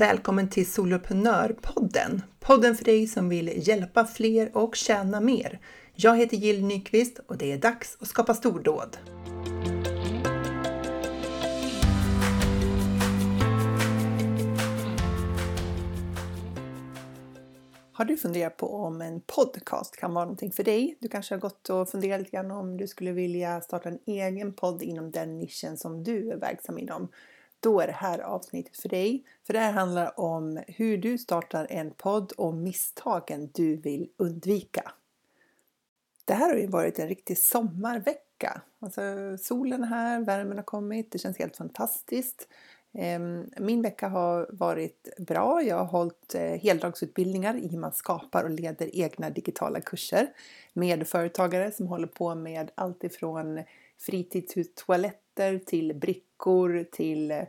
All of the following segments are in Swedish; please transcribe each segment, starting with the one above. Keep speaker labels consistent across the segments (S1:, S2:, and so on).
S1: Välkommen till Soloprenörpodden! Podden för dig som vill hjälpa fler och tjäna mer. Jag heter Jill Nyqvist och det är dags att skapa stordåd. Har du funderat på om en podcast kan vara någonting för dig? Du kanske har gått och funderat lite grann om du skulle vilja starta en egen podd inom den nischen som du är verksam inom. Då är det här avsnittet för dig. För det här handlar om hur du startar en podd och misstagen du vill undvika. Det här har ju varit en riktig sommarvecka. Alltså, solen är här, värmen har kommit, det känns helt fantastiskt. Ehm, min vecka har varit bra. Jag har hållit eh, heldagsutbildningar i hur man skapar och leder egna digitala kurser med företagare som håller på med allt ifrån fritidstoaletter till brickor till eh,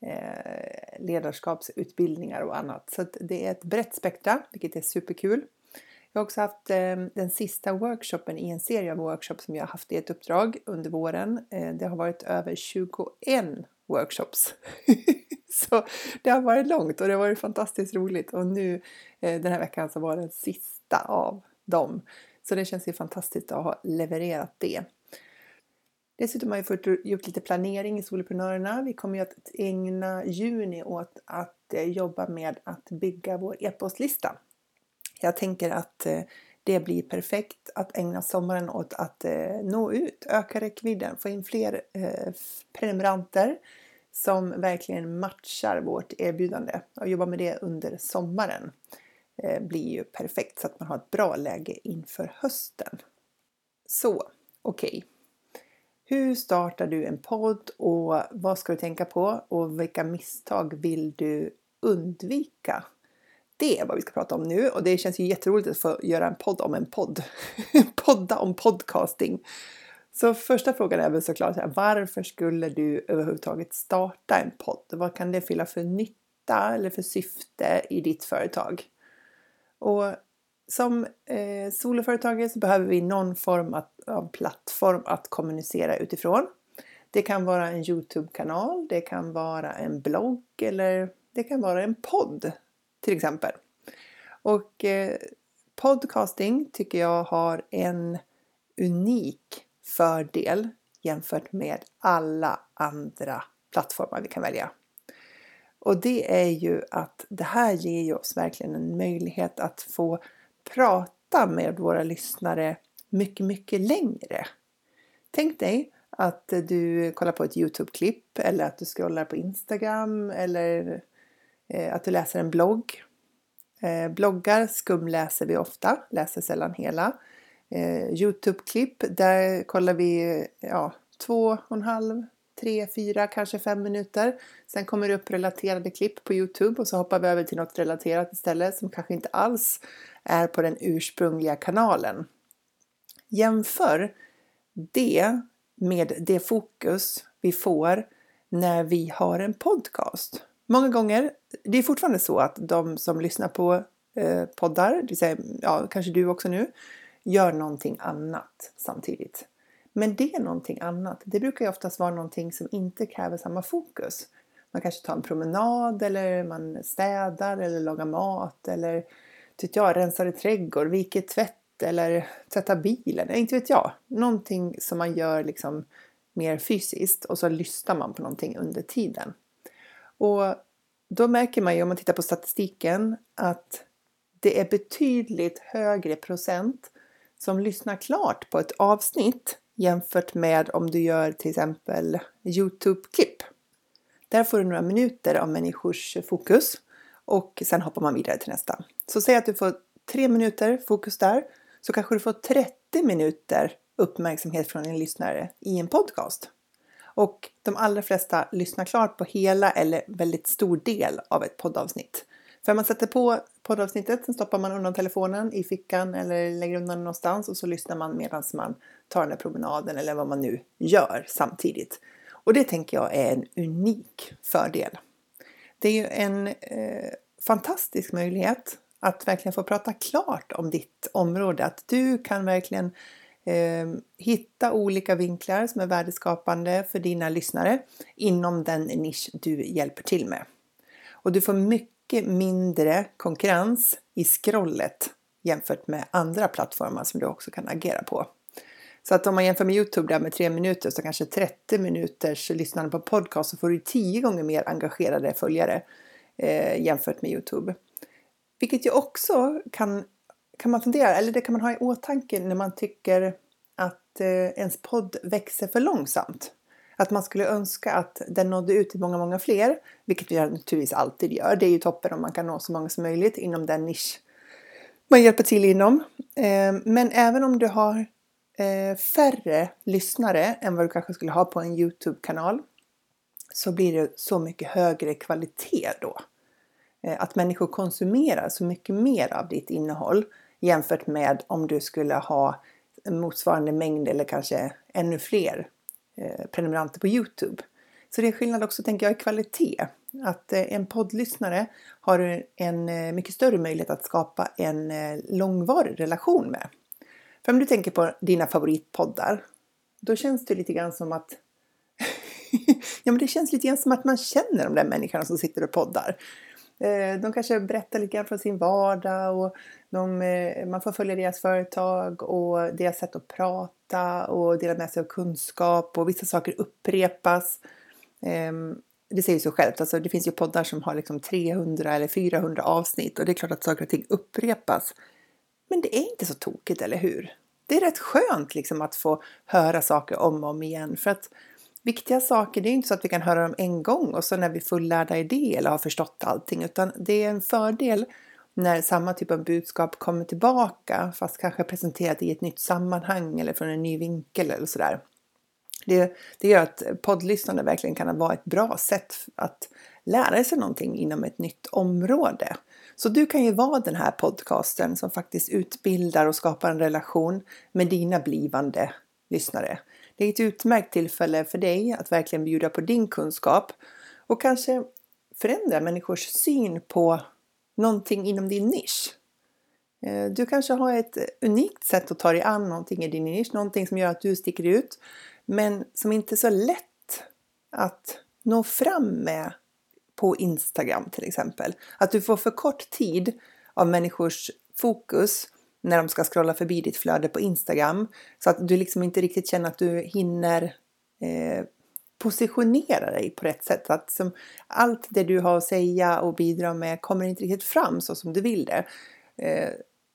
S1: Eh, ledarskapsutbildningar och annat. Så det är ett brett spektra, vilket är superkul. Jag har också haft eh, den sista workshopen i en serie av workshops som jag har haft i ett uppdrag under våren. Eh, det har varit över 21 workshops. så det har varit långt och det har varit fantastiskt roligt och nu den här veckan så var det den sista av dem. Så det känns ju fantastiskt att ha levererat det. Dessutom har jag fått gjort lite planering i Soloprenörerna. Vi kommer ju att ägna juni åt att eh, jobba med att bygga vår e-postlista. Jag tänker att eh, det blir perfekt att ägna sommaren åt att eh, nå ut, öka räckvidden, få in fler prenumeranter som verkligen matchar vårt erbjudande. Att jobba med det under sommaren blir ju perfekt så att man har ett bra läge inför hösten. Så, okej. Okay. Hur startar du en podd och vad ska du tänka på och vilka misstag vill du undvika? Det är vad vi ska prata om nu och det känns ju jätteroligt att få göra en podd om en podd. Podda om podcasting. Så första frågan är väl såklart varför skulle du överhuvudtaget starta en podd? Vad kan det fylla för nytta eller för syfte i ditt företag? Och som eh, soloföretagare så behöver vi någon form att av plattform att kommunicera utifrån. Det kan vara en Youtube-kanal, det kan vara en blogg eller det kan vara en podd till exempel. Och eh, podcasting tycker jag har en unik fördel jämfört med alla andra plattformar vi kan välja. Och det är ju att det här ger ju oss verkligen en möjlighet att få prata med våra lyssnare mycket, mycket längre. Tänk dig att du kollar på ett Youtube-klipp eller att du scrollar på Instagram eller eh, att du läser en blogg. Eh, bloggar skumläser vi ofta, läser sällan hela. Eh, Youtube-klipp, där kollar vi ja, två och en halv, tre, fyra, kanske fem minuter. Sen kommer det upp relaterade klipp på Youtube och så hoppar vi över till något relaterat istället som kanske inte alls är på den ursprungliga kanalen. Jämför det med det fokus vi får när vi har en podcast. Många gånger, det är fortfarande så att de som lyssnar på eh, poddar, det vill säga ja, kanske du också nu, gör någonting annat samtidigt. Men det är någonting annat, det brukar ju oftast vara någonting som inte kräver samma fokus. Man kanske tar en promenad eller man städar eller lagar mat eller tycker jag, rensar i trädgård, viker tvätt eller tvätta bilen. Inte vet jag. Någonting som man gör liksom mer fysiskt och så lyssnar man på någonting under tiden. Och då märker man ju om man tittar på statistiken att det är betydligt högre procent som lyssnar klart på ett avsnitt jämfört med om du gör till exempel Youtube-klipp. Där får du några minuter av människors fokus och sen hoppar man vidare till nästa. Så säg att du får tre minuter fokus där så kanske du får 30 minuter uppmärksamhet från din lyssnare i en podcast. Och de allra flesta lyssnar klart på hela eller väldigt stor del av ett poddavsnitt. För man sätter på poddavsnittet, sen stoppar man undan telefonen i fickan eller lägger undan den någonstans och så lyssnar man medan man tar den där promenaden eller vad man nu gör samtidigt. Och det tänker jag är en unik fördel. Det är ju en eh, fantastisk möjlighet att verkligen få prata klart om ditt område. Att du kan verkligen eh, hitta olika vinklar som är värdeskapande för dina lyssnare inom den nisch du hjälper till med. och du får mycket mindre konkurrens i scrollet jämfört med andra plattformar som du också kan agera på. Så att om man jämför med Youtube där med 3 minuter så kanske 30 minuters lyssnande på podcast så får du tio gånger mer engagerade följare eh, jämfört med Youtube. Vilket ju också kan, kan man fundera, eller det kan man ha i åtanke när man tycker att eh, ens podd växer för långsamt. Att man skulle önska att den nådde ut till många, många fler, vilket vi naturligtvis alltid gör. Det är ju toppen om man kan nå så många som möjligt inom den nisch man hjälper till inom. Eh, men även om du har eh, färre lyssnare än vad du kanske skulle ha på en Youtube-kanal så blir det så mycket högre kvalitet då. Eh, att människor konsumerar så mycket mer av ditt innehåll jämfört med om du skulle ha motsvarande mängd eller kanske ännu fler eh, prenumeranter på Youtube. Så det är skillnad också tänker jag i kvalitet. Att eh, en poddlyssnare har en mycket större möjlighet att skapa en långvarig relation med. För om du tänker på dina favoritpoddar, då känns det lite grann som att ja, men det känns lite grann som att man känner de där människorna som sitter och poddar. Eh, de kanske berättar lite grann från sin vardag och de, eh, man får följa deras företag och deras sätt att prata och dela med sig av kunskap och vissa saker upprepas. Ehm, det säger sig självt, alltså det finns ju poddar som har liksom 300 eller 400 avsnitt och det är klart att saker och ting upprepas. Men det är inte så tokigt, eller hur? Det är rätt skönt liksom att få höra saker om och om igen för att viktiga saker, det är inte så att vi kan höra dem en gång och så när vi är fullärda i det eller har förstått allting utan det är en fördel när samma typ av budskap kommer tillbaka fast kanske presenterat i ett nytt sammanhang eller från en ny vinkel eller sådär. Det, det gör att poddlyssnande verkligen kan vara ett bra sätt att lära sig någonting inom ett nytt område. Så du kan ju vara den här podcasten som faktiskt utbildar och skapar en relation med dina blivande lyssnare. Det är ett utmärkt tillfälle för dig att verkligen bjuda på din kunskap och kanske förändra människors syn på någonting inom din nisch. Eh, du kanske har ett unikt sätt att ta dig an någonting i din nisch, någonting som gör att du sticker ut, men som inte är så lätt att nå fram med på Instagram till exempel. Att du får för kort tid av människors fokus när de ska scrolla förbi ditt flöde på Instagram så att du liksom inte riktigt känner att du hinner eh, positionera dig på rätt sätt. Att som allt det du har att säga och bidra med kommer inte riktigt fram så som du vill det. Eh,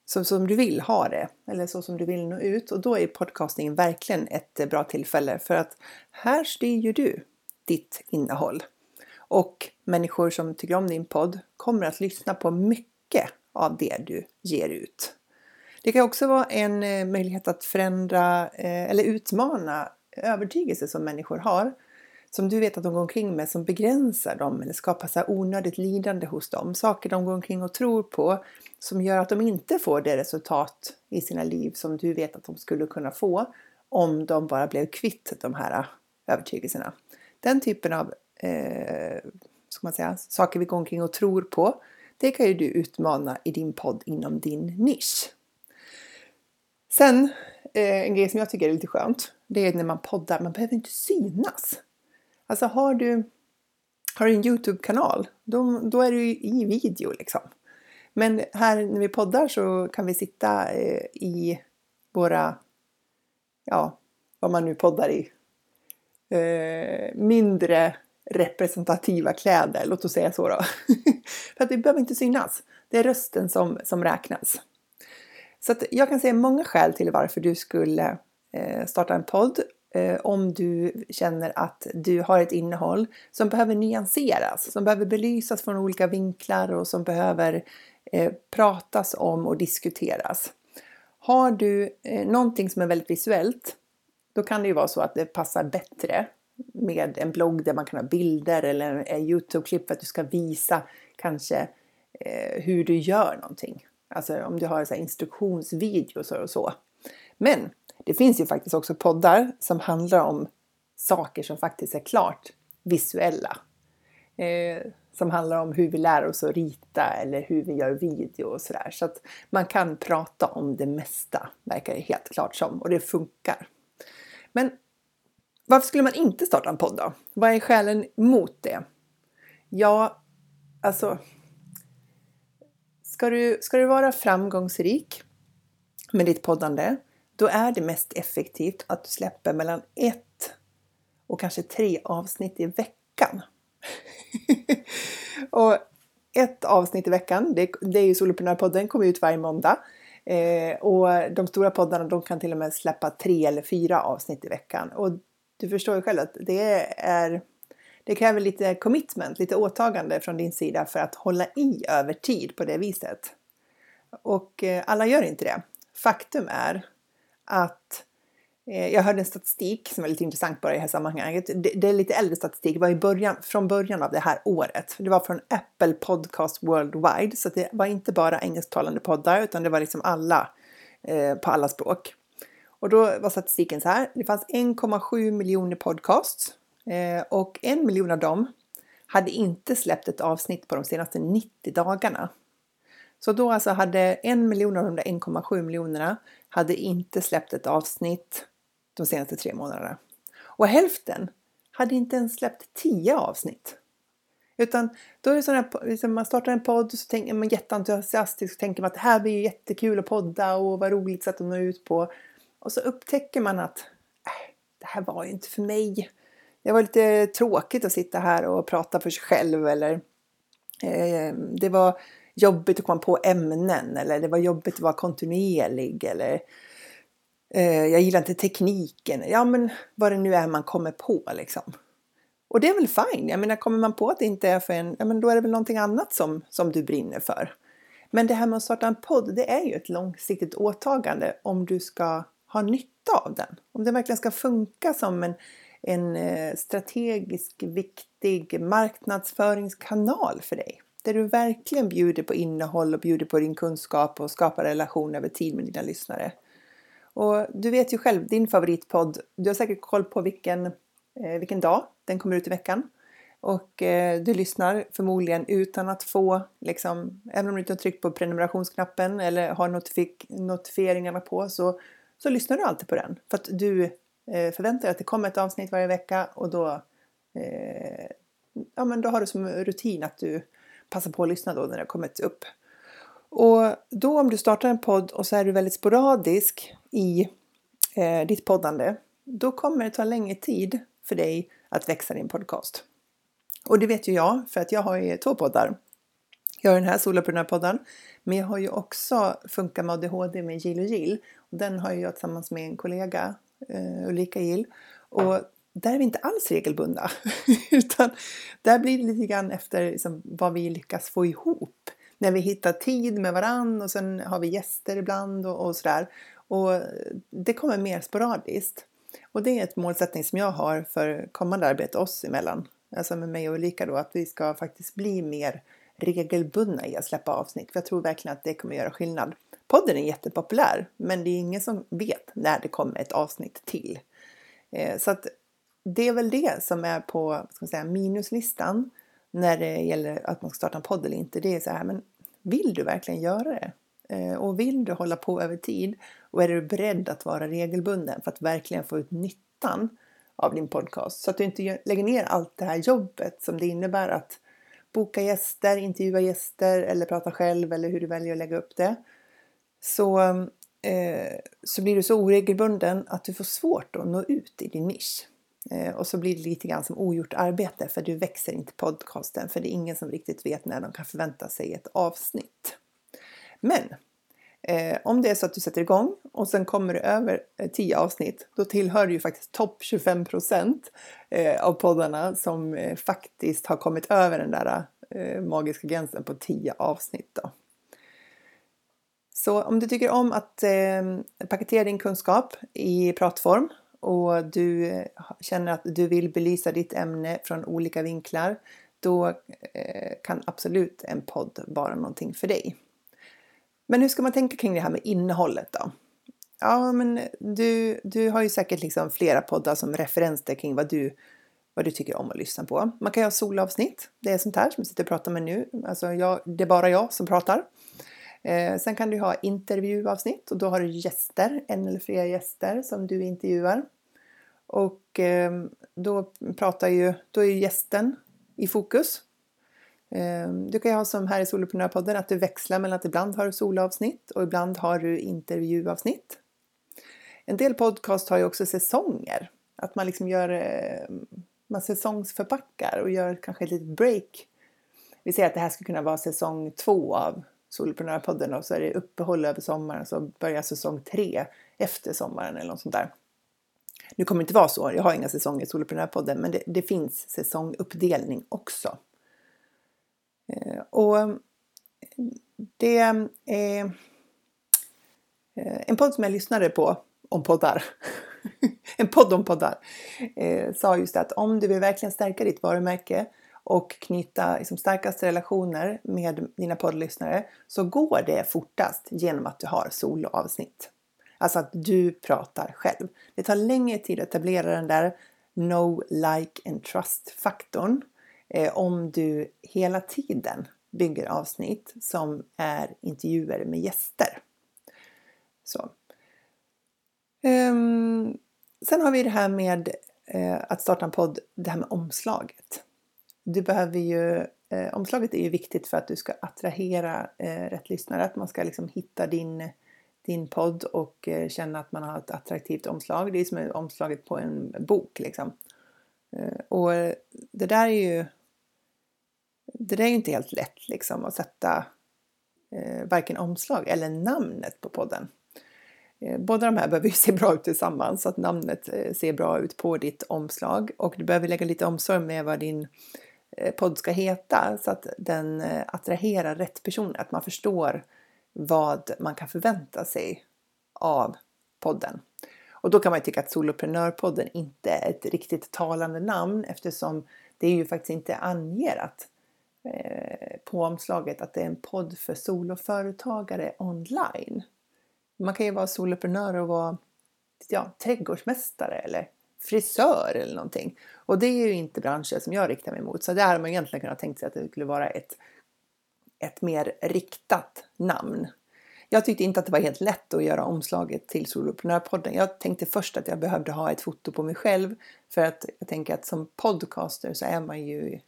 S1: så som du vill ha det eller så som du vill nå ut och då är podcasting verkligen ett eh, bra tillfälle för att här styr ju du ditt innehåll. Och människor som tycker om din podd kommer att lyssna på mycket av det du ger ut. Det kan också vara en eh, möjlighet att förändra eh, eller utmana övertygelser som människor har. Som du vet att de går omkring med som begränsar dem eller skapar så onödigt lidande hos dem. Saker de går omkring och tror på som gör att de inte får det resultat i sina liv som du vet att de skulle kunna få om de bara blev kvitt de här övertygelserna. Den typen av eh, ska man säga, saker vi går omkring och tror på. Det kan ju du utmana i din podd inom din nisch. Sen eh, en grej som jag tycker är lite skönt. Det är när man poddar, man behöver inte synas. Alltså har du, har du en Youtube-kanal, då, då är du i video liksom. Men här när vi poddar så kan vi sitta eh, i våra, ja, vad man nu poddar i, eh, mindre representativa kläder, låt oss säga så då. För att vi behöver inte synas. Det är rösten som, som räknas. Så att jag kan säga många skäl till varför du skulle eh, starta en podd eh, om du känner att du har ett innehåll som behöver nyanseras, som behöver belysas från olika vinklar och som behöver eh, pratas om och diskuteras. Har du någonting som är väldigt visuellt, då kan det ju vara så att det passar bättre med en blogg där man kan ha bilder eller en Youtube-klipp för att du ska visa kanske hur du gör någonting. Alltså om du har så instruktionsvideos och så. Men det finns ju faktiskt också poddar som handlar om saker som faktiskt är klart visuella. Eh, som handlar om hur vi lär oss att rita eller hur vi gör video och sådär. Så att man kan prata om det mesta, verkar det helt klart som. Och det funkar. Men varför skulle man inte starta en podd då? Vad är skälen mot det? Ja, alltså, ska du, ska du vara framgångsrik med ditt poddande, då är det mest effektivt att du släpper mellan ett och kanske tre avsnitt i veckan. och ett avsnitt i veckan, det, det är ju Soloprenörpodden, kommer ut varje måndag. Eh, och de stora poddarna de kan till och med släppa tre eller fyra avsnitt i veckan. Och du förstår ju själv att det är det kräver lite commitment, lite åtagande från din sida för att hålla i över tid på det viset. Och eh, alla gör inte det. Faktum är att eh, jag hörde en statistik som är lite intressant bara i det här sammanhanget. Det, är lite äldre statistik, det var i början, från början av det här året. Det var från Apple Podcast Worldwide, så det var inte bara engelsktalande poddar utan det var liksom alla eh, på alla språk. Och då var statistiken så här. Det fanns 1,7 miljoner podcasts Eh, och en miljon av dem hade inte släppt ett avsnitt på de senaste 90 dagarna. Så då alltså hade en miljon av de där 1,7 miljonerna hade inte släppt ett avsnitt de senaste tre månaderna. Och hälften hade inte ens släppt 10 avsnitt. Utan då är det sådana liksom man startar en podd och så tänker man jätteentusiastisk och tänker man att det här blir ju jättekul att podda och vad roligt sätt att nå ut på. Och så upptäcker man att äh, det här var ju inte för mig det var lite tråkigt att sitta här och prata för sig själv eller eh, det var jobbigt att komma på ämnen eller det var jobbigt att vara kontinuerlig eller eh, jag gillar inte tekniken. Ja, men vad det nu är man kommer på liksom. Och det är väl fine. Jag menar, kommer man på att det inte är för en, ja men då är det väl någonting annat som, som du brinner för. Men det här med att starta en podd, det är ju ett långsiktigt åtagande om du ska ha nytta av den. Om det verkligen ska funka som en en eh, strategisk viktig marknadsföringskanal för dig. Där du verkligen bjuder på innehåll och bjuder på din kunskap och skapar relation över tid med dina lyssnare. Och du vet ju själv, din favoritpodd, du har säkert koll på vilken, eh, vilken dag den kommer ut i veckan. Och eh, du lyssnar förmodligen utan att få, liksom, även om du inte har tryckt på prenumerationsknappen eller har notifik notifieringarna på så, så lyssnar du alltid på den. För att du Eh, förvänta dig att det kommer ett avsnitt varje vecka och då, eh, ja, men då har du som rutin att du passar på att lyssna då när det har kommit upp. Och då om du startar en podd och så är du väldigt sporadisk i eh, ditt poddande, då kommer det ta längre tid för dig att växa din podcast. Och det vet ju jag, för att jag har ju två poddar. Jag har den här Soloprenörpodden, men jag har ju också Funka med ADHD med Jill och Jill. Och den har jag tillsammans med en kollega eh, Ulrika Gill. Och där är vi inte alls regelbundna. Utan där blir det lite grann efter liksom, vad vi lyckas få ihop. När vi hittar tid med varann och sen har vi gäster ibland och, och sådär. Och det kommer mer sporadiskt. Och det är ett målsättning som jag har för kommande arbete oss emellan. Alltså med mig och Ulrika då, att vi ska faktiskt bli mer regelbundna i att släppa avsnitt. För jag tror verkligen att det kommer göra skillnad. Podden är jättepopulär, men det är ingen som vet när det kommer ett avsnitt till. Eh, så att det är väl det som är på ska säga, minuslistan när det gäller att man ska starta en podd eller inte. Det är så här, men vill du verkligen göra det? Eh, och vill du hålla på över tid? Och är du beredd att vara regelbunden för att verkligen få ut nyttan av din podcast? Så att du inte lägger ner allt det här jobbet som det innebär att boka gäster, intervjua gäster eller prata själv eller hur du väljer att lägga upp det så, eh, så blir du så oregelbunden att du får svårt att nå ut i din nisch. Eh, och så blir det lite grann som ogjort arbete för du växer inte podcasten för det är ingen som riktigt vet när de kan förvänta sig ett avsnitt. Men eh, om det är så att du sätter igång och sen kommer du över eh, 10 avsnitt då tillhör du ju faktiskt topp 25 procent eh, av poddarna som eh, faktiskt har kommit över den där eh, magiska gränsen på 10 avsnitt. Då. Så om du tycker om att eh, paketera din kunskap i pratform och du eh, känner att du vill belysa ditt ämne från olika vinklar då eh, kan absolut en podd vara någonting för dig. Men hur ska man tänka kring det här med innehållet då? Ja, men du, du har ju säkert liksom flera poddar som referenser kring vad du, vad du tycker om att lyssna på. Man kan ju ha solavsnitt. Det är sånt här som jag sitter och pratar med nu. Alltså jag, det är bara jag som pratar. Eh, sen kan du ha intervjuavsnitt och då har du gäster, en eller flera gäster som du intervjuar. Och eh, då pratar ju, då är ju gästen i fokus. Eh, du kan ju ha som här i Soloprenörpodden att du växlar mellan att ibland har du solavsnitt och ibland har du intervjuavsnitt. En del podcast har ju också säsonger. Att man liksom gör eh, man säsongsförpackar och gör kanske ett litet break. Vi säger att det här skulle kunna vara säsong två av Soloprenörpodden och så är det uppehåll över sommaren så börjar säsong tre efter sommaren eller något sånt där. Nu kommer det inte vara så, jag har inga säsonger i Soloprenörpodden men det, det finns säsonguppdelning också. Eh, och eh, det är eh, en podd som jag lyssnade på om poddar, en podd om poddar, eh, sa just att om du vill verkligen stärka ditt varumärke och knyta liksom, starkaste relationer med dina poddlyssnare så går det fortast genom att du har soloavsnitt. Alltså att du pratar själv. Det tar längre tid att etablera den där no, like and trust-faktorn eh, om du hela tiden bygger avsnitt som är intervjuer med gäster. Så. Um, sen har vi det här med eh, att starta en podd, det här med omslaget. Du behöver ju, eh, omslaget är ju viktigt för att du ska attrahera eh, rätt lyssnare, att man ska liksom hitta din, din podd och eh, känna att man har ett attraktivt omslag. Det är som omslaget på en bok liksom. Eh, och det där är ju det där är ju inte helt lätt liksom att sätta eh, varken omslag eller namnet på podden. Eh, båda de här behöver ju se bra ut tillsammans så att namnet eh, ser bra ut på ditt omslag och du behöver lägga lite omsorg med vad din eh, Eh, podd ska heta så att den eh, attraherar rätt personer, att man förstår vad man kan förvänta sig av podden. Och då kan man ju tycka att Soloprenörpodden inte är ett riktigt talande namn eftersom det ju faktiskt inte anger att eh, på omslaget att det är en podd för soloföretagare online. Man kan ju vara soloprenör och vara ja, trädgårdsmästare eller frisör eller någonting. Och det är ju inte branscher som jag riktar mig mot. Så där hade man egentligen kunnat tänkt sig att det skulle vara ett, ett mer riktat namn. Jag tyckte inte att det var helt lätt att göra omslaget till Soloprenörpodden. Jag tänkte först att jag behövde ha ett foto på mig själv för att jag tänker att som podcaster så är man ju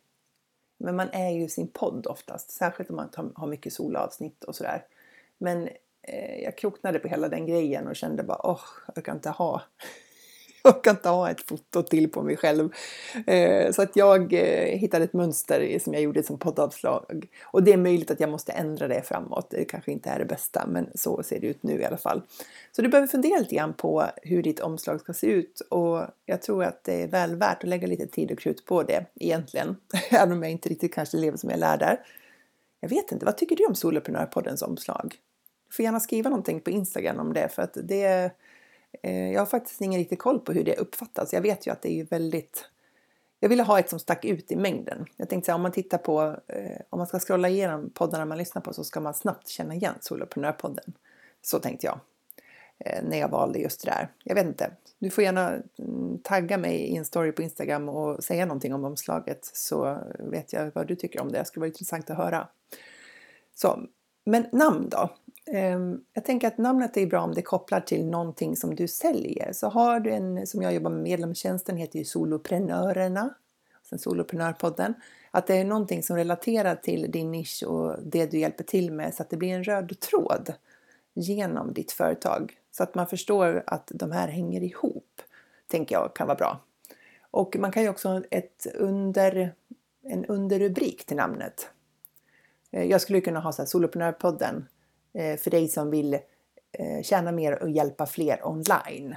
S1: men man är ju sin podd oftast, särskilt om man har mycket solavsnitt och sådär. Men Eh, jag kroknade på hela den grejen och kände bara åh, jag kan inte ha jag kan ta ett foto till på mig själv. Eh, så att jag eh, hittade ett mönster som jag gjorde som poddavslag. Och det är möjligt att jag måste ändra det framåt. Det kanske inte är det bästa, men så ser det ut nu i alla fall. Så du behöver fundera lite grann på hur ditt omslag ska se ut och jag tror att det är väl värt att lägga lite tid och krut på det egentligen. Även om jag inte riktigt kanske lever som jag lär där. Jag vet inte, vad tycker du om Soloprenörpoddens omslag? Du får gärna skriva någonting på Instagram om det för att det Eh, jag har faktiskt ingen riktig koll på hur det uppfattas. Jag vet ju att det är väldigt jag ville ha ett som stack ut i mängden. Jag tänkte att om man tittar på, eh, om man ska scrolla igenom poddarna man lyssnar på så ska man snabbt känna igen Soloprenörpodden. Så tänkte jag eh, när jag valde just det där. Jag vet inte. Du får gärna mm, tagga mig i en story på Instagram och säga någonting om omslaget så vet jag vad du tycker om det. Det skulle vara intressant att höra. Så, men namn då? Ehm, jag tänker att namnet är bra om det kopplar till någonting som du säljer. Så har du en som jag jobbar med medlemstjänsten heter ju Soloprenörerna, sen Soloprenörpodden. Att det är någonting som relaterar till din nisch och det du hjälper till med så att det blir en röd tråd genom ditt företag. Så att man förstår att de här hänger ihop, tänker jag kan vara bra. Och man kan ju också ha ett under, en underrubrik till namnet. Eh, jag skulle kunna ha så här, Soloprenörpodden eh, för dig som vill eh, tjäna mer och hjälpa fler online.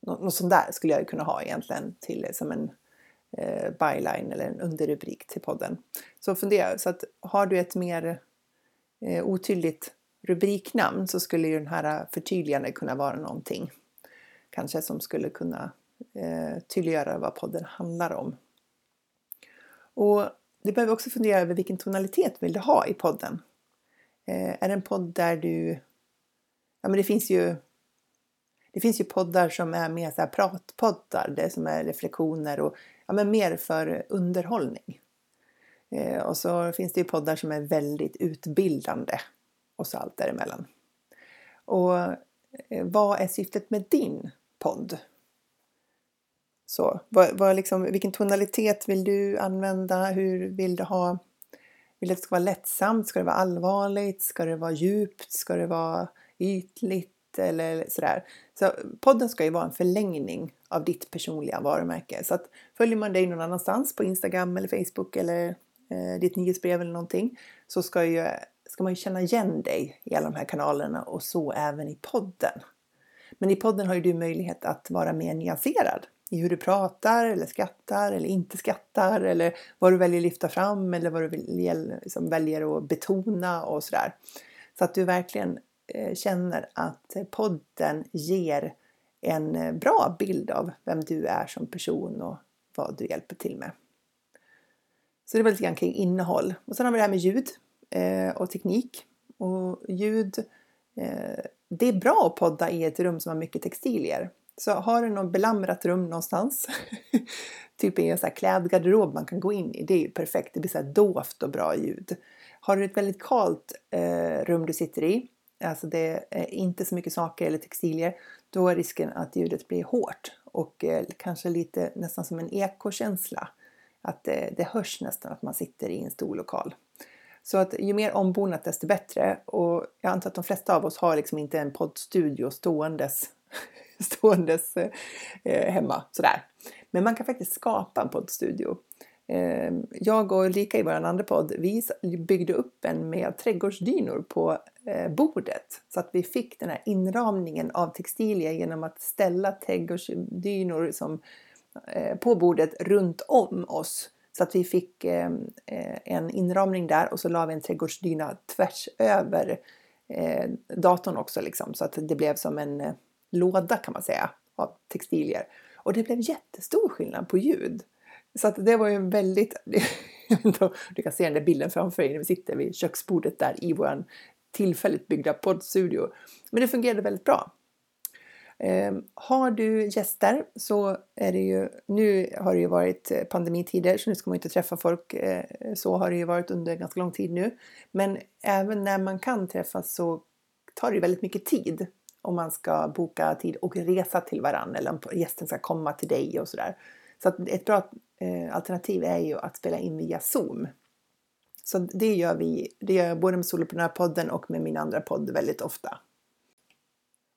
S1: Något sånt där skulle jag kunna ha egentligen till som en byline eller en underrubrik till podden. Så fundera, så att har du ett mer otydligt rubriknamn så skulle ju den här förtydligande kunna vara någonting. Kanske som skulle kunna tydliggöra vad podden handlar om. Och du behöver också fundera över vilken tonalitet vill du ha i podden. Eh, är det en podd där du... Ja, men det finns ju... Det finns ju poddar som är mer så här pratpoddar, det som är reflektioner och ja, men mer för underhållning. Eh, och så finns det ju poddar som är väldigt utbildande och så allt däremellan. Och eh, vad är syftet med din podd? Så, vad, vad liksom, vilken tonalitet vill du använda? Hur vill du ha Vill du att det ska vara lättsamt? Ska det vara allvarligt? Ska det vara djupt? Ska det vara ytligt? Eller sådär. Så podden ska ju vara en förlängning av ditt personliga varumärke. Så att följer man dig någon annanstans på Instagram eller Facebook eller eh, ditt nyhetsbrev eller någonting så ska, ju, ska man ju känna igen dig i alla de här kanalerna och så även i podden. Men i podden har ju du möjlighet att vara mer nyanserad i hur du pratar eller skrattar eller inte skrattar eller vad du väljer att lyfta fram eller vad du väljer, liksom väljer att betona och sådär. Så att du verkligen eh, känner att podden ger en eh, bra bild av vem du är som person och vad du hjälper till med. Så det var lite grann kring innehåll. Och sen har vi det här med ljud eh, och teknik. Och ljud, det är bra att podda i ett rum som har mycket textilier. Så har du något belamrat rum någonstans, typ i en så här klädgarderob man kan gå in i, det är ju perfekt. Det blir så här dovt och bra ljud. Har du ett väldigt kalt eh, rum du sitter i, alltså det är inte så mycket saker eller textilier, då är risken att ljudet blir hårt och eh, kanske lite nästan som en ekokänsla. Att det, det hörs nästan att man sitter i en stor lokal. Så att ju mer ombonat desto bättre. Och jag antar att de flesta av oss har liksom inte en poddstudio ståendes ståendes eh, hemma sådär. Men man kan faktiskt skapa en poddstudio. Ehm, jag och Ulrika i vår andra podd, vi byggde upp en med trädgårdsdynor på eh, bordet så att vi fick den här inramningen av textilier genom att ställa trädgårdsdynor som, eh, på bordet runt om oss. Så att vi fick ehm, en inramning där och så la vi en trädgårdsdyna tvärs över datorn också liksom, så att det blev som en låda kan man säga av textilier. Och det blev jättestor skillnad på ljud. Så att det var ju en väldigt... du kan se den där bilden framför dig när vi sitter vid köksbordet där i vår tillfälligt byggda poddstudio. Men det fungerade väldigt bra. Eh, har du gäster så är det ju, nu har det ju varit pandemitider så nu ska man inte träffa folk. Eh, så har det ju varit under ganska lång tid nu. Men även när man kan träffas så tar det väldigt mycket tid om man ska boka tid och resa till varandra eller om gästen ska komma till dig och sådär. Så att ett bra eh, alternativ är ju att spela in via Zoom. Så det gör vi, det gör jag både med Soloprenörpodden och med min andra podd väldigt ofta.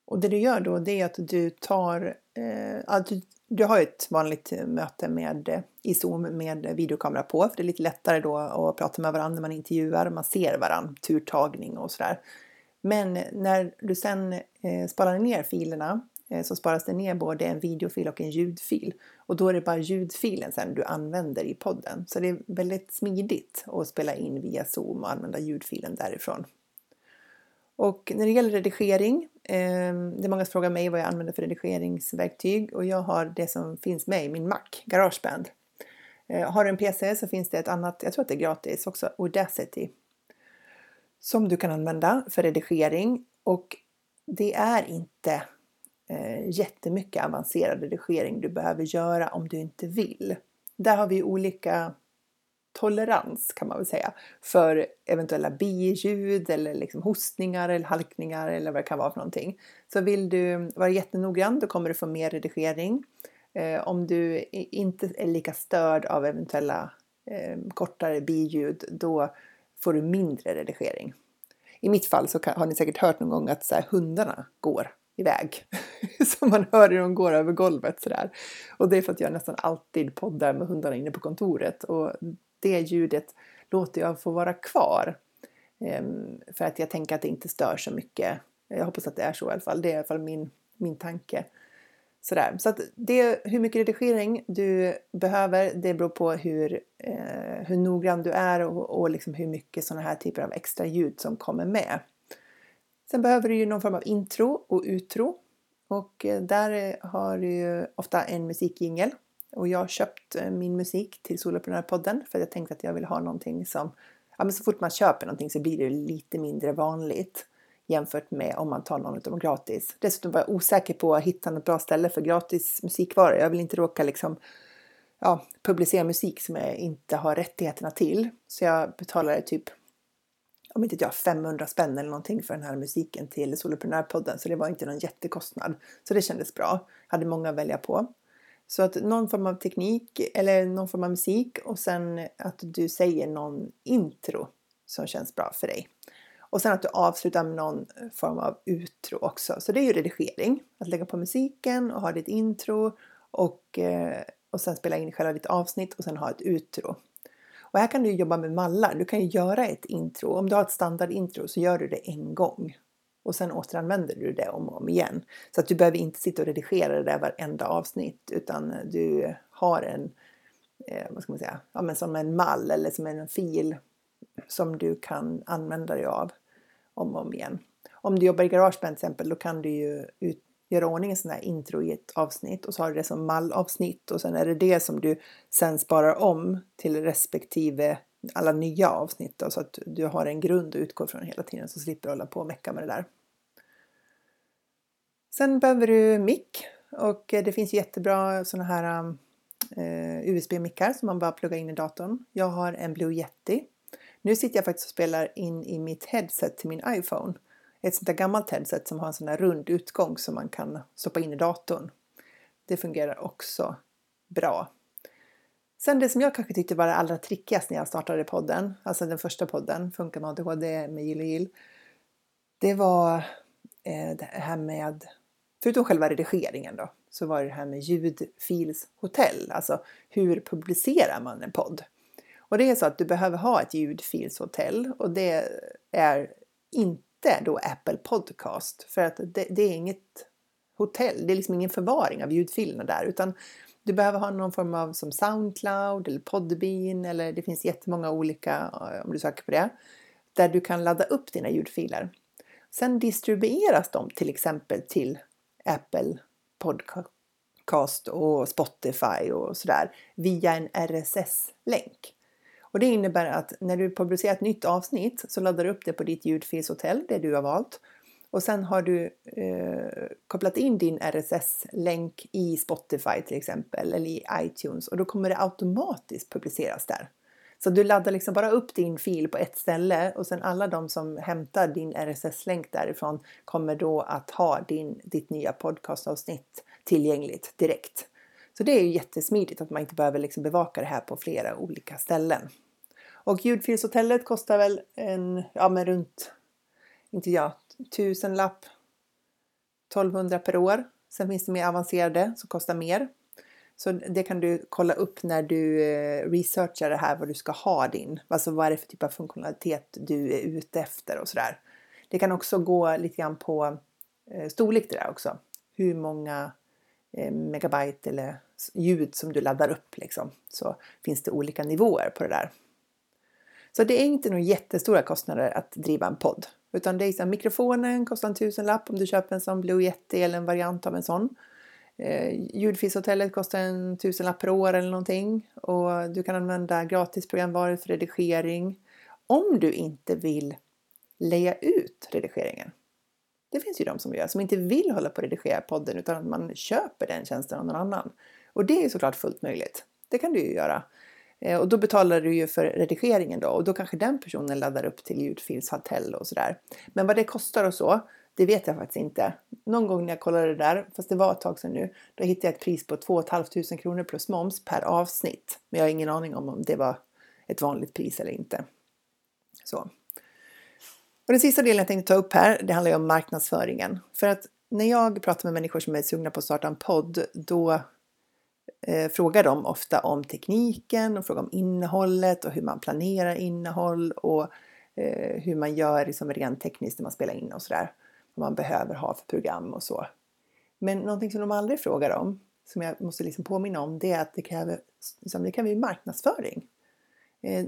S1: Och det du gör då det är att du tar, eh, du, du har ett vanligt möte med, i Zoom med videokamera på, för det är lite lättare då att prata med varandra när man intervjuar, man ser varandra, turtagning och sådär. Men när du sen eh, sparar ner filerna eh, så sparas det ner både en videofil och en ljudfil. Och då är det bara ljudfilen sen du använder i podden. Så det är väldigt smidigt att spela in via Zoom och använda ljudfilen därifrån. Och när det gäller redigering, eh, det är många som frågar mig vad jag använder för redigeringsverktyg och jag har det som finns med i min Mac, Garageband. Eh, har du en PC så finns det ett annat, jag tror att det är gratis också, Audacity som du kan använda för redigering och det är inte eh, jättemycket avancerad redigering du behöver göra om du inte vill. Där har vi olika tolerans kan man väl säga för eventuella biljud eller liksom hostningar eller halkningar eller vad det kan vara för någonting. Så vill du vara jättenoggrann då kommer du få mer redigering. Eh, om du inte är lika störd av eventuella eh, kortare biljud då får du mindre redigering. I mitt fall så kan, har ni säkert hört någon gång att så här, hundarna går iväg. som man hör hur de går över golvet sådär. Och det är för att jag nästan alltid poddar med hundarna inne på kontoret och det ljudet låter jag få vara kvar. Ehm, för att jag tänker att det inte stör så mycket. Jag hoppas att det är så i alla fall. Det är i alla fall min, min tanke. Sådär. Så att det, hur mycket redigering du behöver, det beror på hur, eh, hur noggrann du är och, och liksom hur mycket sådana här typer av extra ljud som kommer med. Sen behöver du ju någon form av intro och utro. Och eh, där eh, har du ju ofta en musikjingel. Och jag har köpt eh, min musik till Soloprenörpodden för jag tänkte att jag vill ha någonting som... Ja, men så fort man köper någonting så blir det lite mindre vanligt jämfört med om man tar någon av dem gratis. Dessutom var jag osäker på att hitta något bra ställe för gratis musikvaror. Jag vill inte råka liksom ja, publicera musik som jag inte har rättigheterna till. Så jag betalade typ om inte jag 500 spänn eller någonting för den här musiken till Soloprenörpodden så det var inte någon jättekostnad. Så det kändes bra. Jag hade många att välja på. Så att någon form av teknik eller någon form av musik och sen att du säger någon intro som känns bra för dig. Och sen att du avslutar med någon form av utro också. Så det är ju redigering. Att lägga på musiken och ha ditt intro och, eh, och sen spela in själva ditt avsnitt och sen ha ett utro. Och här kan du jobba med mallar. Du kan ju göra ett intro. Om du har ett standardintro så gör du det en gång. Och sen återanvänder du det om och om igen. Så att du behöver inte sitta och redigera det där varenda avsnitt utan du har en, eh, vad ska man säga, ja, men som en mall eller som en fil som du kan använda dig av om och om igen. Om du jobbar i Garageband till exempel, då kan du ju ut, göra ordning en sån här intro i ett avsnitt och så har du det som mallavsnitt och sen är det det som du sen sparar om till respektive alla nya avsnitt då, så att du har en grund att utgå från hela tiden så slipper du hålla på och mecka med det där. Sen behöver du mick och det finns jättebra sådana här eh, USB-mickar som man bara pluggar in i datorn. Jag har en Blue Yeti nu sitter jag faktiskt och spelar in i mitt headset till min iPhone. Ett sånt där gammalt headset som har en sån där rund utgång som man kan stoppa in i datorn. Det fungerar också bra. Sen det som jag kanske tyckte var det allra trickigast när jag startade podden, alltså den första podden, Funka med ADHD med Jill och Jill. Det var eh, det här med, förutom själva redigeringen då, så var det det här med ljudfilshotell. Alltså hur publicerar man en podd? Och det är så att du behöver ha ett ljudfilshotell och det är inte då Apple Podcast för att det, det, är inget hotell, det är liksom ingen förvaring av ljudfilerna där utan du behöver ha någon form av som Soundcloud eller Podbean eller det finns jättemånga olika eh, om du söker på det där du kan ladda upp dina ljudfiler. Sen distribueras de till exempel till Apple Podcast och Spotify och sådär via en RSS-länk. Och det innebär att när du publicerar ett nytt avsnitt så laddar du upp det på ditt ljudfilshotell, det du har valt. Och sen har du eh, kopplat in din RSS-länk i Spotify till exempel eller i iTunes och då kommer det automatiskt publiceras där. Så du laddar liksom bara upp din fil på ett ställe och sen alla de som hämtar din RSS-länk därifrån kommer då att ha din, ditt nya podcastavsnitt tillgängligt direkt. Så det är ju jättesmidigt att man inte behöver liksom bevaka det här på flera olika ställen. Och ljudfilshotellet kostar väl en, ja men runt, inte jag, tusen lapp 1200 per år. Sen finns det mer avancerade som kostar mer. Så det kan du kolla upp när du eh, researchar det här vad du ska ha din, alltså vad är det för typ av funktionalitet du är ute efter och sådär. Det kan också gå lite grann på eh, storlek det där också. Hur många eh, megabyte eller ljud som du laddar upp liksom. Så finns det olika nivåer på det där. Så det är inte några jättestora kostnader att driva en podd. Utan det är så mikrofonen kostar en tusenlapp om du köper en sån Blue Yeti eller en variant av en sån. Eh, Ljudfilshotellet kostar en tusenlapp per år eller någonting. Och du kan använda gratis programvaror för redigering. Om du inte vill leja ut redigeringen. Det finns ju de som gör, som inte vill hålla på och redigera podden utan att man köper den tjänsten av någon annan. Och det är såklart fullt möjligt. Det kan du ju göra. Eh, och då betalar du ju för redigeringen då och då kanske den personen laddar upp till ljudfilshotell och sådär. Men vad det kostar och så, det vet jag faktiskt inte. Någon gång när jag kollade det där, fast det var ett tag sedan nu, då hittade jag ett pris på 2 500 kronor plus moms per avsnitt. Men jag har ingen aning om om det var ett vanligt pris eller inte. Så. Och den sista delen jag tänkte ta upp här, det handlar ju om marknadsföringen. För att när jag pratar med människor som är sugna på att starta en podd, då eh, frågar de ofta om tekniken och frågar om innehållet och hur man planerar innehåll och eh, hur man gör liksom rent tekniskt när man spelar in och sådär. Vad man behöver ha för program och så. Men någonting som de aldrig frågar om, som jag måste liksom påminna om, det är att det kräver, liksom, det kräver marknadsföring. Eh,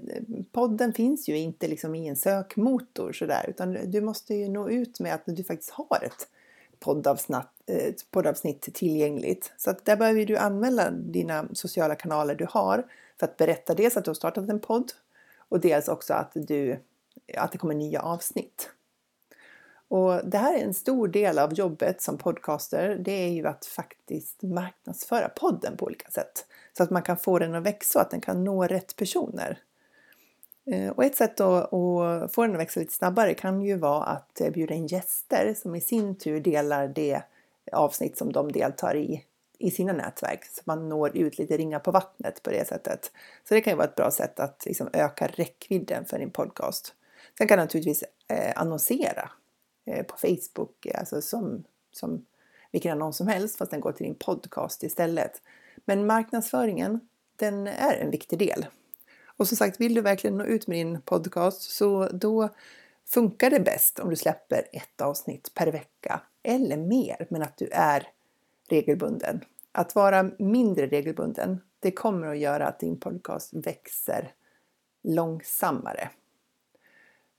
S1: podden finns ju inte liksom i en sökmotor sådär, utan du måste ju nå ut med att du faktiskt har ett poddavsnitt, Eh, ett poddavsnitt tillgängligt. Så att där behöver du använda dina sociala kanaler du har för att berätta dels att du har startat en podd och dels också att, du, att det kommer nya avsnitt. Och det här är en stor del av jobbet som podcaster. Det är ju att faktiskt marknadsföra podden på olika sätt. Så att man kan få den att växa och att den kan nå rätt personer. Eh, och ett sätt att, få den att växa lite snabbare kan ju vara att bjuda in gäster som i sin tur delar det avsnitt som de deltar i i sina nätverk så man når ut lite ringar på vattnet på det sättet. Så det kan ju vara ett bra sätt att liksom öka räckvidden för din podcast. Sen kan du naturligtvis eh, annonsera eh, på Facebook, eh, alltså som, som vilken annons som helst fast den går till din podcast istället. Men marknadsföringen, den är en viktig del. Och som sagt, vill du verkligen nå ut med din podcast så då funkar det bäst om du släpper ett avsnitt per vecka eller mer, men att du är regelbunden. Att vara mindre regelbunden, det kommer att göra att din podcast växer långsammare.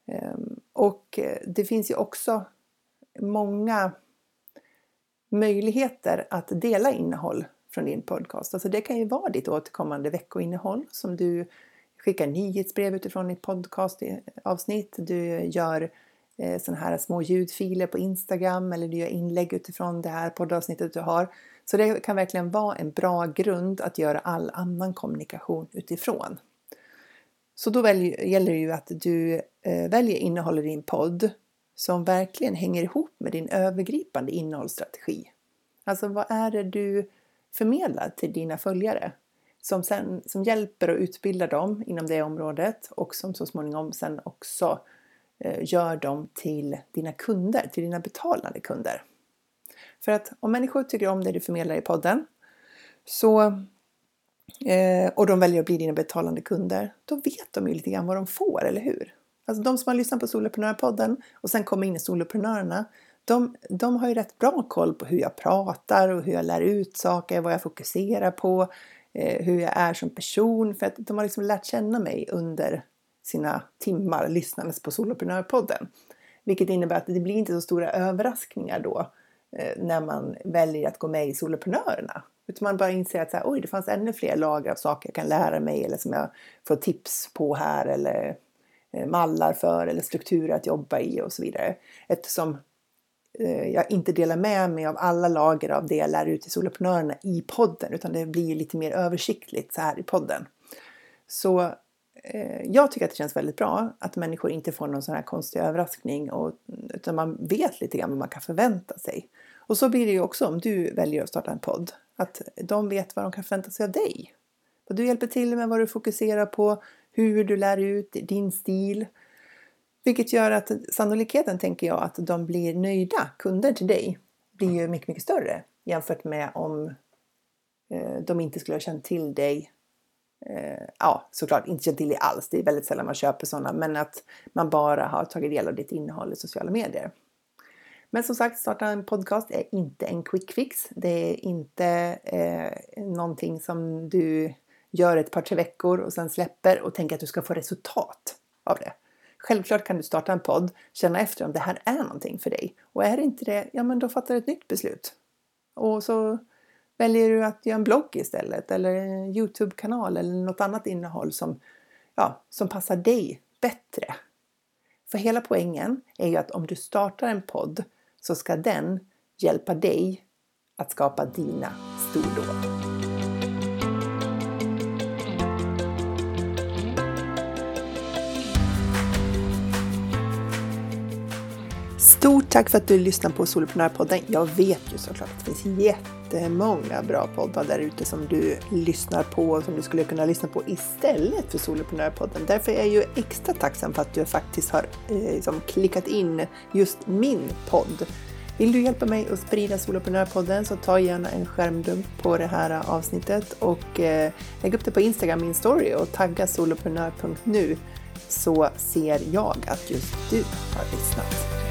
S1: Ehm, och eh, det finns ju också många möjligheter att dela innehåll från din podcast. Alltså det kan ju vara ditt återkommande veckoinnehåll som du skickar nyhetsbrev utifrån ditt podcastavsnitt. Eh, du gör eh, sådana här små ljudfiler på Instagram eller du gör inlägg utifrån det här poddavsnittet du har. Så det kan verkligen vara en bra grund att göra all annan kommunikation utifrån. Så då välj, gäller det ju att du eh, väljer innehåll i din podd som verkligen hänger ihop med din övergripande innehållsstrategi. Alltså vad är det du förmedlar till dina följare som, sen, som hjälper och utbildar dem inom det området och som så småningom sen också eh, Eh, gör dem till dina kunder, till dina betalande kunder. För att om människor tycker om det du förmedlar i podden så, eh, och de väljer att bli dina betalande kunder, då vet de ju lite grann vad de får, eller hur? Alltså de som har lyssnat på Soloprenörpodden och sen kommer in i Soloprenörerna, de, de har ju rätt bra koll på hur jag pratar och hur jag lär ut saker, vad jag fokuserar på, eh, hur jag är som person. För att de har liksom lärt känna mig under sina timmar lyssnandes på Soloprenörpodden. Vilket innebär att det blir inte så stora överraskningar då eh, när man väljer att gå med i Soloprenörerna. Utan man bara inser att så här, oj, det fanns ännu fler lager av saker jag kan lära mig eller som jag får tips på här eller eh, mallar för eller strukturer att jobba i och så vidare. Eftersom Eh, jag inte delar med mig av alla lager av det jag lär ut till soloprenörerna i podden utan det blir lite mer översiktligt så här i podden. Så Eh, jag tycker att det känns väldigt bra att människor inte får någon sån här konstig överraskning och, utan man vet lite grann vad man kan förvänta sig. Och så blir det ju också om du väljer att starta en podd. Att de vet vad de kan förvänta sig av dig. Vad du hjälper till med, vad du fokuserar på, hur du lär ut, din stil. Vilket gör att sannolikheten, tänker jag, att de blir nöjda kunder till dig blir ju mycket, mycket större jämfört med om eh, de inte skulle ha känt till dig. Eh, ja, såklart inte känt till det alls. Det är väldigt sällan man köper sådana, men att man bara har tagit del av ditt innehåll i sociala medier. Men som sagt, starta en podcast är inte en quick fix. Det är inte eh, någonting som du gör ett par tre veckor och sen släpper och tänker att du ska få resultat av det. Självklart kan du starta en podd, känna efter om det här är någonting för dig. Och är det inte det, ja men då fattar du ett nytt beslut. Och så väljer du att göra en blogg istället eller en Youtube-kanal eller något annat innehåll som, ja, som passar dig bättre. För hela poängen är ju att om du startar en podd så ska den hjälpa dig att skapa dina stordåd. Stort tack för att du lyssnar på Soloprenörpodden. Jag vet ju såklart att det finns jättemånga bra poddar där ute som du lyssnar på och som du skulle kunna lyssna på istället för Soloprenörpodden. Därför är jag ju extra tacksam för att du faktiskt har eh, liksom klickat in just min podd. Vill du hjälpa mig att sprida Soloprenörpodden så ta gärna en skärmdump på det här avsnittet och eh, lägg upp det på Instagram, min story och tagga soloprenör.nu så ser jag att just du har lyssnat.